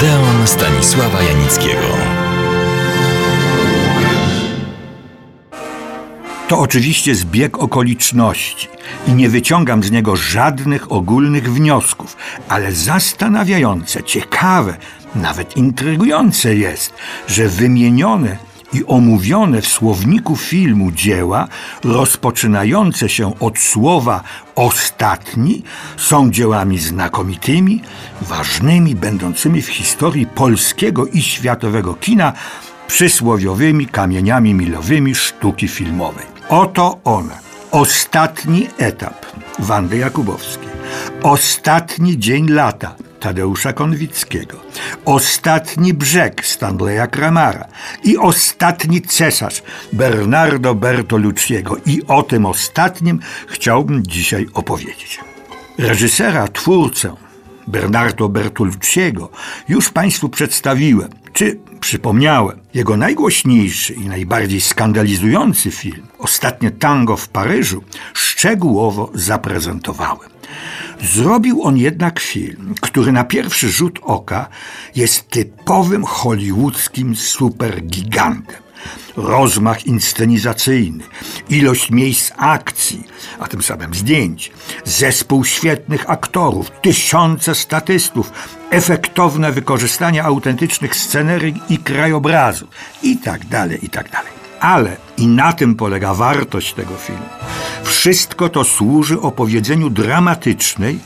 Odeon Stanisława Janickiego. To oczywiście zbieg okoliczności i nie wyciągam z niego żadnych ogólnych wniosków, ale zastanawiające, ciekawe, nawet intrygujące jest, że wymienione i omówione w słowniku filmu dzieła rozpoczynające się od słowa ostatni są dziełami znakomitymi, ważnymi, będącymi w historii polskiego i światowego kina przysłowiowymi kamieniami milowymi sztuki filmowej. Oto one. Ostatni etap Wandy Jakubowskiej. Ostatni dzień lata Tadeusza Konwickiego. Ostatni brzeg Stanleya Kramara. I ostatni cesarz Bernardo Bertolucciego. I o tym ostatnim chciałbym dzisiaj opowiedzieć. Reżysera, twórcę Bernardo Bertolucciego już Państwu przedstawiłem, czy przypomniałem. Jego najgłośniejszy i najbardziej skandalizujący film, Ostatnie tango w Paryżu, szczegółowo zaprezentowałem. Zrobił on jednak film, który na pierwszy rzut oka jest typowym hollywoodzkim supergigantem. Rozmach inscenizacyjny, ilość miejsc akcji, a tym samym zdjęć, zespół świetnych aktorów, tysiące statystów, efektowne wykorzystanie autentycznych scenerii i krajobrazu i tak dalej, i tak dalej. Ale i na tym polega wartość tego filmu. Wszystko to służy opowiedzeniu dramatycznej,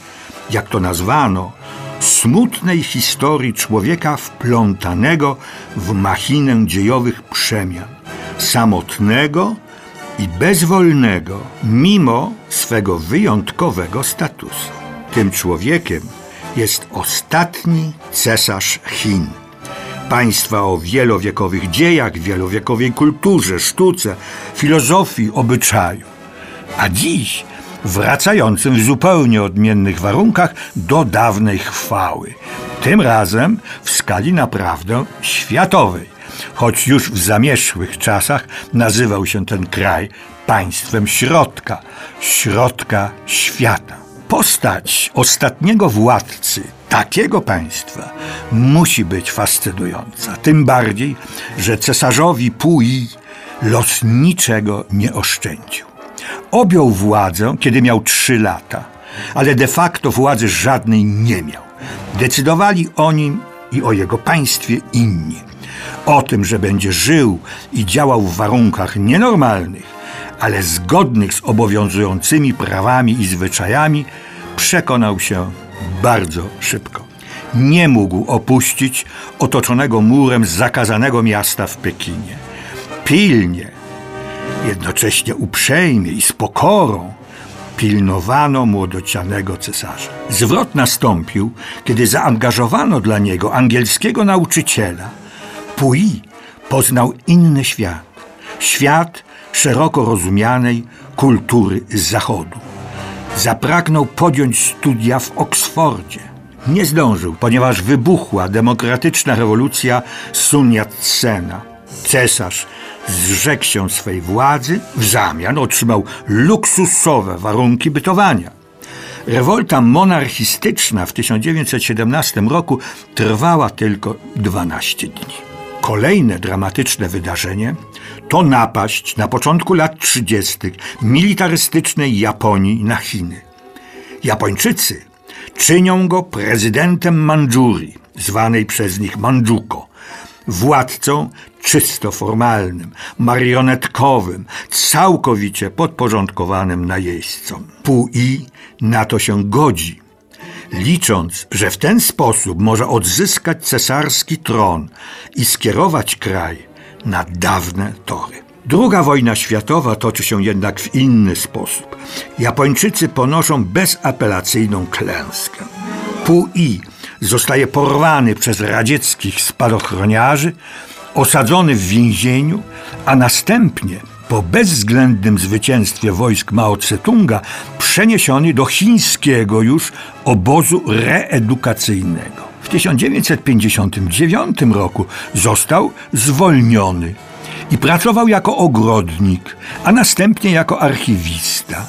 jak to nazwano, smutnej historii człowieka wplątanego w machinę dziejowych przemian, samotnego i bezwolnego, mimo swego wyjątkowego statusu. Tym człowiekiem jest ostatni cesarz Chin. Państwa o wielowiekowych dziejach, wielowiekowej kulturze, sztuce, filozofii, obyczaju. A dziś wracającym w zupełnie odmiennych warunkach do dawnej chwały. Tym razem w skali naprawdę światowej, choć już w zamierzchłych czasach nazywał się ten kraj państwem środka, środka świata. Postać ostatniego władcy takiego państwa musi być fascynująca. Tym bardziej, że cesarzowi Pui los niczego nie oszczędził. Objął władzę, kiedy miał trzy lata, ale de facto władzy żadnej nie miał. Decydowali o nim i o jego państwie inni. O tym, że będzie żył i działał w warunkach nienormalnych, ale zgodnych z obowiązującymi prawami i zwyczajami, przekonał się bardzo szybko. Nie mógł opuścić otoczonego murem zakazanego miasta w Pekinie. Pilnie, jednocześnie uprzejmie i z pokorą pilnowano młodocianego cesarza. Zwrot nastąpił, kiedy zaangażowano dla niego angielskiego nauczyciela. Pui poznał inny świat. Świat szeroko rozumianej kultury zachodu. Zapragnął podjąć studia w Oksfordzie. Nie zdążył, ponieważ wybuchła demokratyczna rewolucja Sun Yat-sena. Cesarz zrzekł się swej władzy, w zamian otrzymał luksusowe warunki bytowania. Rewolta monarchistyczna w 1917 roku trwała tylko 12 dni. Kolejne dramatyczne wydarzenie to napaść na początku lat 30. militarystycznej Japonii na Chiny. Japończycy czynią go prezydentem Mandżurii, zwanej przez nich Mandżuko, władcą czysto formalnym, marionetkowym, całkowicie podporządkowanym najeźdźcom. Pui na to się godzi, licząc, że w ten sposób może odzyskać cesarski tron i skierować kraj na dawne tory. Druga wojna światowa toczy się jednak w inny sposób. Japończycy ponoszą bezapelacyjną klęskę. Pui zostaje porwany przez radzieckich spadochroniarzy, osadzony w więzieniu, a następnie po bezwzględnym zwycięstwie wojsk Mao Tse-tunga przeniesiony do chińskiego już obozu reedukacyjnego. W 1959 roku został zwolniony i pracował jako ogrodnik, a następnie jako archiwista.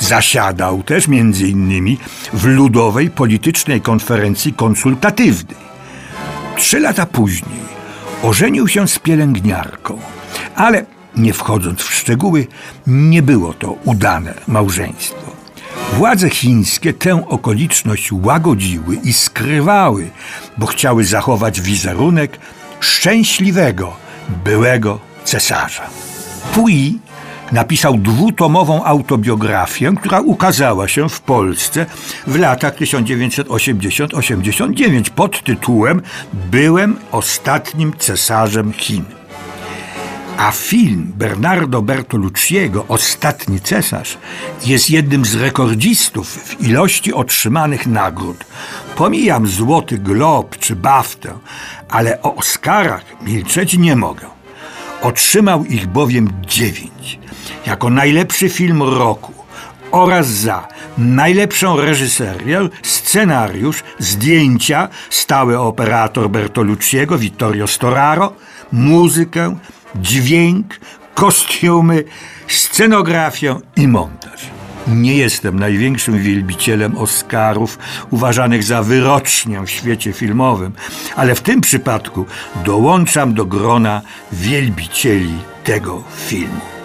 Zasiadał też między innymi w Ludowej Politycznej Konferencji Konsultatywnej. Trzy lata później ożenił się z pielęgniarką, ale nie wchodząc w szczegóły, nie było to udane małżeństwo. Władze chińskie tę okoliczność łagodziły i skrywały, bo chciały zachować wizerunek szczęśliwego byłego cesarza. Pui napisał dwutomową autobiografię, która ukazała się w Polsce w latach 1980-89 pod tytułem Byłem ostatnim cesarzem Chin. A film Bernardo Bertolucciego Ostatni cesarz jest jednym z rekordzistów w ilości otrzymanych nagród. Pomijam Złoty Glob czy Baftę, ale o Oscarach milczeć nie mogę. Otrzymał ich bowiem dziewięć. Jako najlepszy film roku oraz za najlepszą reżyserię, scenariusz, zdjęcia, stały operator Bertolucciego Vittorio Storaro, muzykę, dźwięk, kostiumy, scenografię i montaż. Nie jestem największym wielbicielem Oscarów, uważanych za wyrocznię w świecie filmowym, ale w tym przypadku dołączam do grona wielbicieli tego filmu.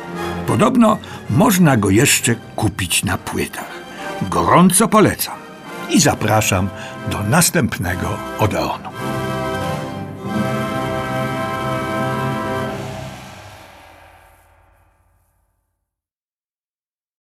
Podobno można go jeszcze kupić na płytach. Gorąco polecam i zapraszam do następnego Odeonu.